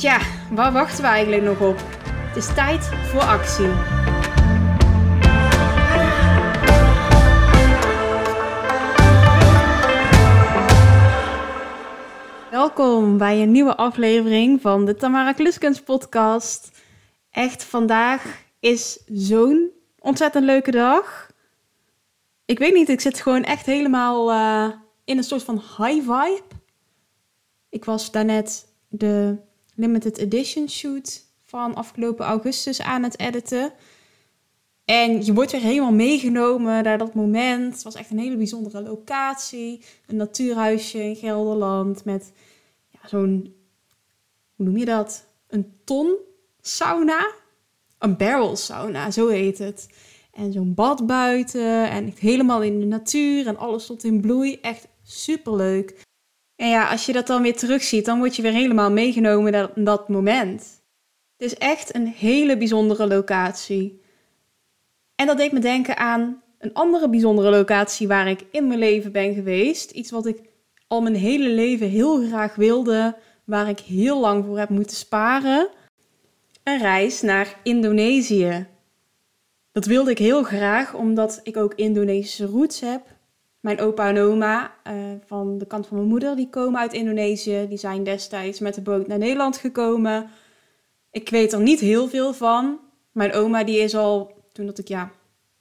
Tja, waar wachten we eigenlijk nog op? Het is tijd voor actie. Welkom bij een nieuwe aflevering van de Tamara Kluskens podcast. Echt, vandaag is zo'n ontzettend leuke dag. Ik weet niet, ik zit gewoon echt helemaal uh, in een soort van high vibe. Ik was daarnet de limited edition shoot van afgelopen augustus aan het editen. En je wordt weer helemaal meegenomen naar dat moment. Het was echt een hele bijzondere locatie. Een natuurhuisje in Gelderland met ja, zo'n, hoe noem je dat? Een ton sauna. Een barrel sauna, zo heet het. En zo'n bad buiten en helemaal in de natuur en alles tot in bloei. Echt superleuk. En ja, als je dat dan weer terugziet, dan word je weer helemaal meegenomen naar dat moment. Het is echt een hele bijzondere locatie. En dat deed me denken aan een andere bijzondere locatie waar ik in mijn leven ben geweest. Iets wat ik al mijn hele leven heel graag wilde, waar ik heel lang voor heb moeten sparen. Een reis naar Indonesië. Dat wilde ik heel graag omdat ik ook Indonesische roots heb. Mijn opa en oma uh, van de kant van mijn moeder, die komen uit Indonesië. Die zijn destijds met de boot naar Nederland gekomen. Ik weet er niet heel veel van. Mijn oma die is al, toen dat ik ja,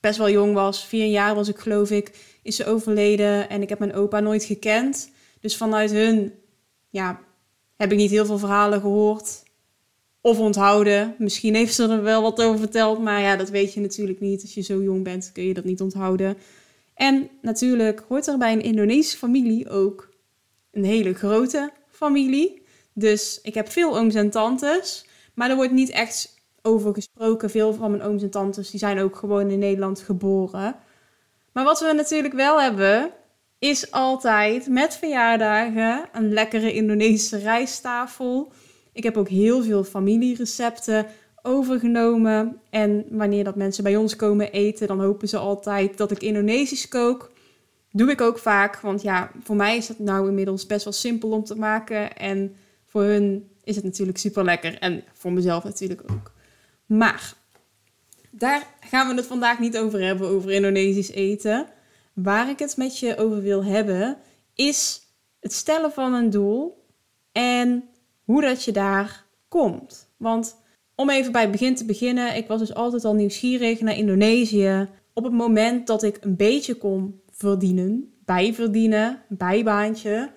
best wel jong was, vier jaar was ik geloof ik, is ze overleden. En ik heb mijn opa nooit gekend. Dus vanuit hun ja, heb ik niet heel veel verhalen gehoord of onthouden. Misschien heeft ze er wel wat over verteld, maar ja, dat weet je natuurlijk niet. Als je zo jong bent, kun je dat niet onthouden. En natuurlijk hoort er bij een Indonesische familie ook een hele grote familie. Dus ik heb veel ooms en tantes, maar er wordt niet echt over gesproken. Veel van mijn ooms en tantes die zijn ook gewoon in Nederland geboren. Maar wat we natuurlijk wel hebben, is altijd met verjaardagen een lekkere Indonesische rijsttafel. Ik heb ook heel veel familierecepten overgenomen. En wanneer dat mensen bij ons komen eten, dan hopen ze altijd dat ik Indonesisch kook. Doe ik ook vaak, want ja, voor mij is het nou inmiddels best wel simpel om te maken. En voor hun is het natuurlijk super lekker. En voor mezelf natuurlijk ook. Maar daar gaan we het vandaag niet over hebben, over Indonesisch eten. Waar ik het met je over wil hebben, is het stellen van een doel en hoe dat je daar komt. Want om even bij het begin te beginnen, ik was dus altijd al nieuwsgierig naar Indonesië. Op het moment dat ik een beetje kon verdienen, bijverdienen, bijbaantje,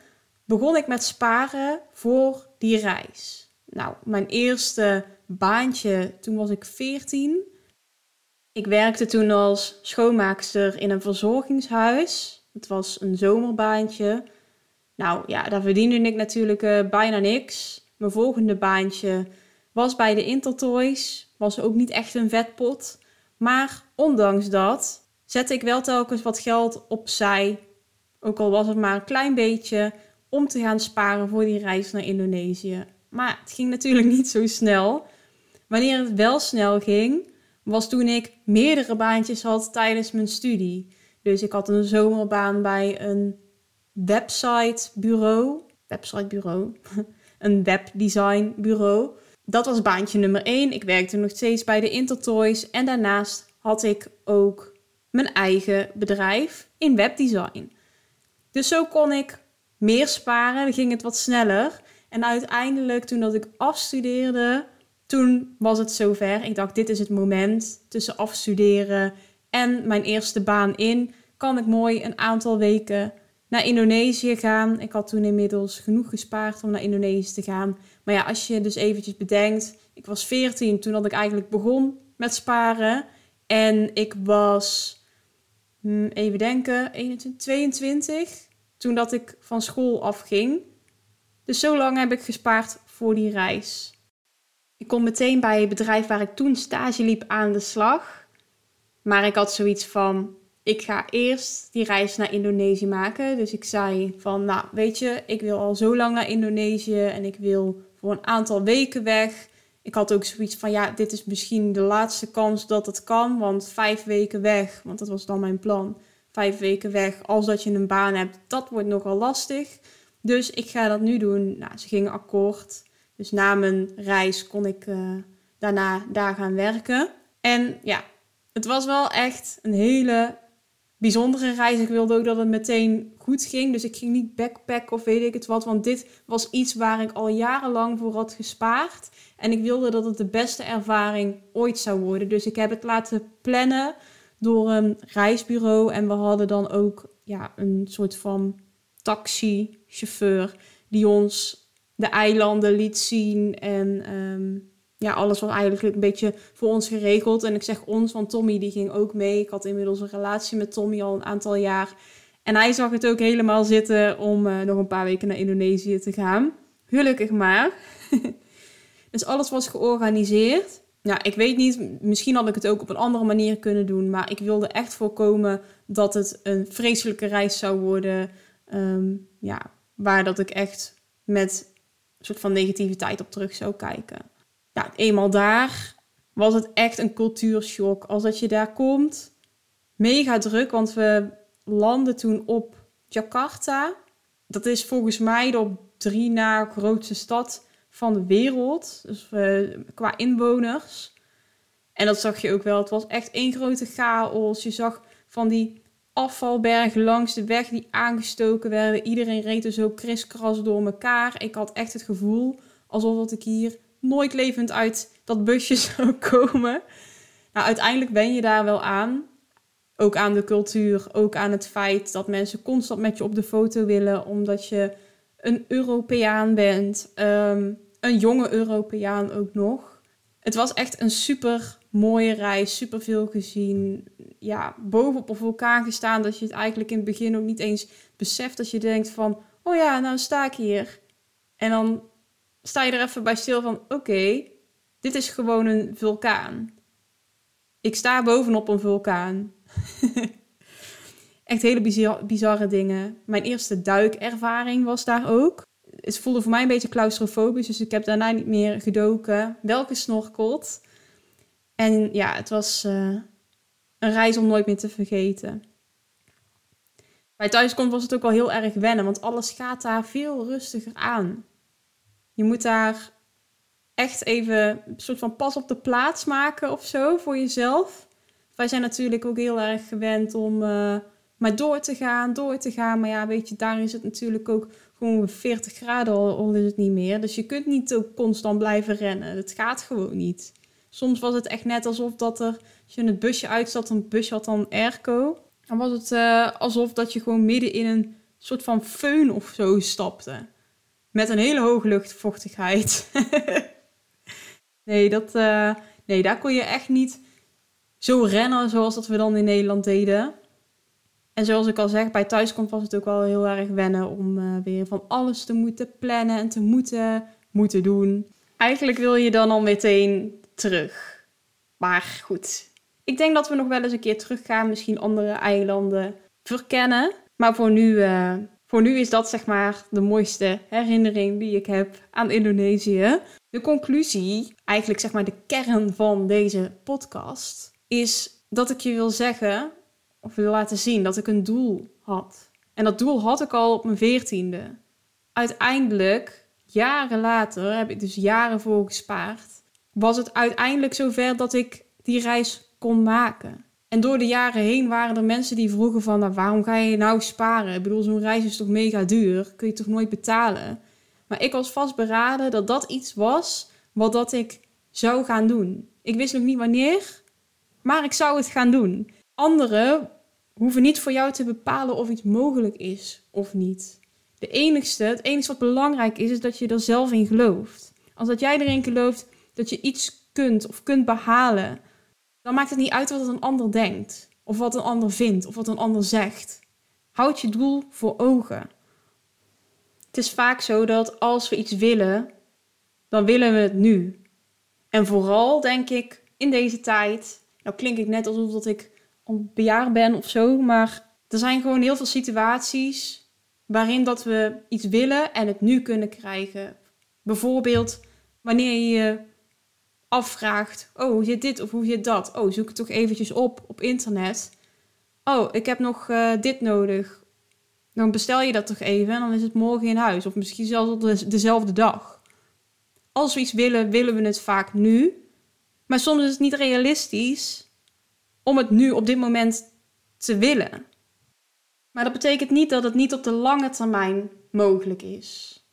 begon ik met sparen voor die reis. Nou, mijn eerste baantje, toen was ik 14. Ik werkte toen als schoonmaakster in een verzorgingshuis. Het was een zomerbaantje. Nou ja, daar verdiende ik natuurlijk uh, bijna niks. Mijn volgende baantje was bij de Intertoys. Was ook niet echt een vetpot. Maar ondanks dat zette ik wel telkens wat geld opzij. Ook al was het maar een klein beetje. Om te gaan sparen voor die reis naar Indonesië. Maar het ging natuurlijk niet zo snel. Wanneer het wel snel ging, was toen ik meerdere baantjes had tijdens mijn studie. Dus ik had een zomerbaan bij een websitebureau. Websitebureau. een webdesignbureau dat was baantje nummer 1. Ik werkte nog steeds bij de Intertoys. En daarnaast had ik ook mijn eigen bedrijf in webdesign. Dus zo kon ik meer sparen. Dan ging het wat sneller. En uiteindelijk, toen dat ik afstudeerde, toen was het zover. Ik dacht, dit is het moment tussen afstuderen en mijn eerste baan in. Kan ik mooi een aantal weken naar Indonesië gaan. Ik had toen inmiddels genoeg gespaard om naar Indonesië te gaan. Maar ja, als je dus eventjes bedenkt, ik was 14 toen dat ik eigenlijk begon met sparen. En ik was, hm, even denken, 21, 22 toen dat ik van school afging. Dus zo lang heb ik gespaard voor die reis. Ik kon meteen bij het bedrijf waar ik toen stage liep aan de slag. Maar ik had zoiets van: ik ga eerst die reis naar Indonesië maken. Dus ik zei van, nou weet je, ik wil al zo lang naar Indonesië en ik wil voor een aantal weken weg. Ik had ook zoiets van, ja, dit is misschien de laatste kans dat het kan, want vijf weken weg, want dat was dan mijn plan. Vijf weken weg, als dat je een baan hebt, dat wordt nogal lastig. Dus ik ga dat nu doen. Nou, ze gingen akkoord. Dus na mijn reis kon ik uh, daarna daar gaan werken. En ja, het was wel echt een hele bijzondere reis. Ik wilde ook dat het meteen goed ging. Dus ik ging niet backpacken of weet ik het wat. Want dit was iets waar ik al jarenlang voor had gespaard. En ik wilde dat het de beste ervaring ooit zou worden. Dus ik heb het laten plannen door een reisbureau. En we hadden dan ook ja, een soort van taxichauffeur die ons de eilanden liet zien. En ehm, ja, alles was eigenlijk een beetje voor ons geregeld. En ik zeg ons, want Tommy die ging ook mee. Ik had inmiddels een relatie met Tommy al een aantal jaar. En hij zag het ook helemaal zitten om uh, nog een paar weken naar Indonesië te gaan. Gelukkig maar. dus alles was georganiseerd. Ja, ik weet niet, misschien had ik het ook op een andere manier kunnen doen. Maar ik wilde echt voorkomen dat het een vreselijke reis zou worden. Um, ja, waar dat ik echt met een soort van negativiteit op terug zou kijken ja, eenmaal daar was het echt een cultuurshock. Als dat je daar komt, mega druk, want we landen toen op Jakarta. Dat is volgens mij de op drie na grootste stad van de wereld, dus uh, qua inwoners. En dat zag je ook wel. Het was echt één grote chaos. Je zag van die afvalbergen langs de weg die aangestoken werden. Iedereen reed er zo kriskras door elkaar. Ik had echt het gevoel alsof ik hier nooit levend uit dat busje zou komen. Nou, uiteindelijk ben je daar wel aan. Ook aan de cultuur, ook aan het feit dat mensen constant met je op de foto willen, omdat je een Europeaan bent. Ehm, een jonge Europeaan ook nog. Het was echt een super mooie reis, super veel gezien. Ja, boven op een vulkaan gestaan, dat je het eigenlijk in het begin ook niet eens beseft. Dat je denkt van, oh ja, nou sta ik hier. En dan sta je er even bij stil van: oké, dit is gewoon een vulkaan. Ik sta bovenop een vulkaan. Echt hele bizarre, dingen. Mijn eerste duikervaring was daar ook. Het voelde voor mij een beetje claustrofobisch, dus ik heb daarna niet meer gedoken. Welke snorkelt. En ja, het was uh, een reis om nooit meer te vergeten. Bij thuiskomst was het ook wel heel erg wennen, want alles gaat daar veel rustiger aan. Je moet daar echt even een soort van pas op de plaats maken of zo voor jezelf. Wij zijn natuurlijk ook heel erg gewend om uh, maar door te gaan, door te gaan. Maar ja, weet je, daar is het natuurlijk ook gewoon 40 graden al, al is het niet meer. Dus je kunt niet ook constant blijven rennen. Het gaat gewoon niet. Soms was het echt net alsof dat er, als je in het busje uitzat, een busje had dan airco. Dan was het uh, alsof dat je gewoon midden in een soort van föhn of zo stapte. Met een hele hoge luchtvochtigheid. nee, dat, uh, nee, daar kon je echt niet zo rennen zoals dat we dan in Nederland deden. En zoals ik al zeg, bij thuiskomst was het ook wel heel erg wennen om uh, weer van alles te moeten plannen en te moeten, moeten doen. Eigenlijk wil je dan al meteen terug. Maar goed, ik denk dat we nog wel eens een keer teruggaan, misschien andere eilanden verkennen. Maar voor nu uh, voor nu is dat zeg maar de mooiste herinnering die ik heb aan Indonesië. De conclusie, eigenlijk zeg maar de kern van deze podcast, is dat ik je wil zeggen, of wil laten zien, dat ik een doel had. En dat doel had ik al op mijn veertiende. Uiteindelijk, jaren later, heb ik dus jaren voor gespaard, was het uiteindelijk zover dat ik die reis kon maken. En door de jaren heen waren er mensen die vroegen van, nou, waarom ga je nou sparen? Ik bedoel, zo'n reis is toch mega duur? Kun je toch nooit betalen? Maar ik was vastberaden dat dat iets was wat dat ik zou gaan doen. Ik wist nog niet wanneer, maar ik zou het gaan doen. Anderen hoeven niet voor jou te bepalen of iets mogelijk is of niet. De enigste, het enige wat belangrijk is, is dat je er zelf in gelooft. Als dat jij erin gelooft dat je iets kunt of kunt behalen, dan maakt het niet uit wat een ander denkt, of wat een ander vindt, of wat een ander zegt. Houd je doel voor ogen. Het is vaak zo dat als we iets willen, dan willen we het nu. En vooral denk ik in deze tijd, nou klink ik net alsof dat ik bejaard ben of zo, maar er zijn gewoon heel veel situaties waarin dat we iets willen en het nu kunnen krijgen. Bijvoorbeeld wanneer je afvraagt, oh hoe zit dit of hoe zit dat? Oh zoek het toch eventjes op op internet. Oh, ik heb nog uh, dit nodig. Dan bestel je dat toch even en dan is het morgen in huis. Of misschien zelfs op dezelfde dag. Als we iets willen, willen we het vaak nu. Maar soms is het niet realistisch om het nu op dit moment te willen. Maar dat betekent niet dat het niet op de lange termijn mogelijk is.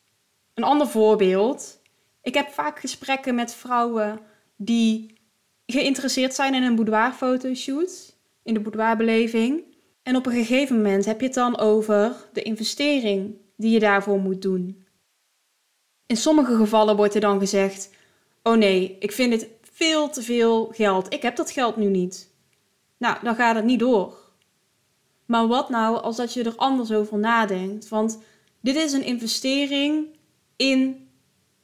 Een ander voorbeeld. Ik heb vaak gesprekken met vrouwen die geïnteresseerd zijn in een boudoirfotoshoot, in de boudoirbeleving. En op een gegeven moment heb je het dan over de investering die je daarvoor moet doen. In sommige gevallen wordt er dan gezegd: Oh nee, ik vind het veel te veel geld. Ik heb dat geld nu niet. Nou, dan gaat het niet door. Maar wat nou als dat je er anders over nadenkt? Want dit is een investering in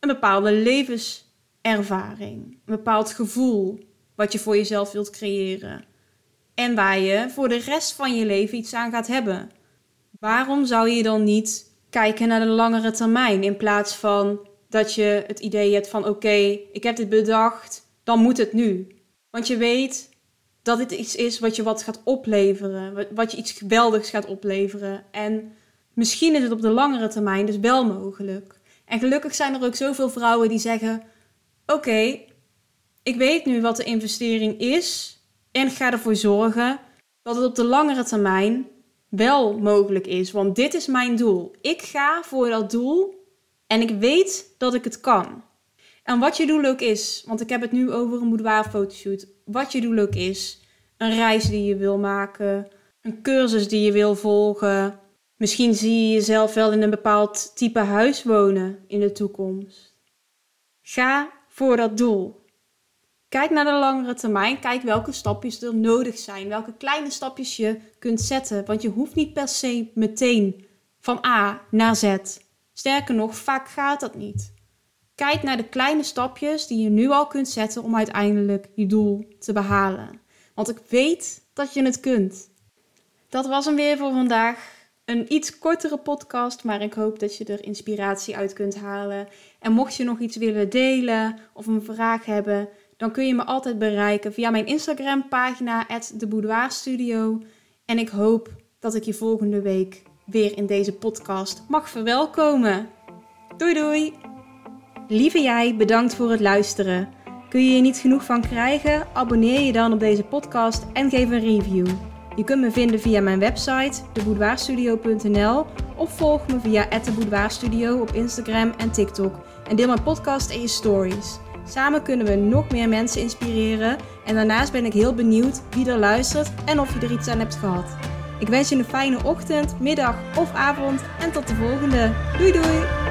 een bepaalde levenservaring, een bepaald gevoel wat je voor jezelf wilt creëren en waar je voor de rest van je leven iets aan gaat hebben. Waarom zou je dan niet kijken naar de langere termijn in plaats van dat je het idee hebt van oké, ik heb dit bedacht, dan moet het nu. Want je weet dat dit iets is wat je wat gaat opleveren, wat je iets geweldigs gaat opleveren. En misschien is het op de langere termijn dus wel mogelijk. En gelukkig zijn er ook zoveel vrouwen die zeggen: Oké, ik weet nu wat de investering is en ga ervoor zorgen dat het op de langere termijn wel mogelijk is. Want dit is mijn doel. Ik ga voor dat doel en ik weet dat ik het kan. En wat je doel ook is, want ik heb het nu over een boudoir fotoshoot. Wat je doel ook is, een reis die je wil maken, een cursus die je wil volgen. Misschien zie je jezelf wel in een bepaald type huis wonen in de toekomst. Ga voor dat doel. Kijk naar de langere termijn. Kijk welke stapjes er nodig zijn. Welke kleine stapjes je kunt zetten. Want je hoeft niet per se meteen van A naar Z. Sterker nog, vaak gaat dat niet. Kijk naar de kleine stapjes die je nu al kunt zetten om uiteindelijk je doel te behalen. Want ik weet dat je het kunt. Dat was hem weer voor vandaag. Een iets kortere podcast, maar ik hoop dat je er inspiratie uit kunt halen. En mocht je nog iets willen delen of een vraag hebben, dan kun je me altijd bereiken via mijn Instagram pagina @deboudoirstudio. En ik hoop dat ik je volgende week weer in deze podcast mag verwelkomen. Doei doei! Lieve jij, bedankt voor het luisteren. Kun je er niet genoeg van krijgen? Abonneer je dan op deze podcast en geef een review. Je kunt me vinden via mijn website, deboudoirstudio.nl of volg me via @deboudoirstudio op Instagram en TikTok en deel mijn podcast en je stories. Samen kunnen we nog meer mensen inspireren en daarnaast ben ik heel benieuwd wie er luistert en of je er iets aan hebt gehad. Ik wens je een fijne ochtend, middag of avond en tot de volgende. Doei doei!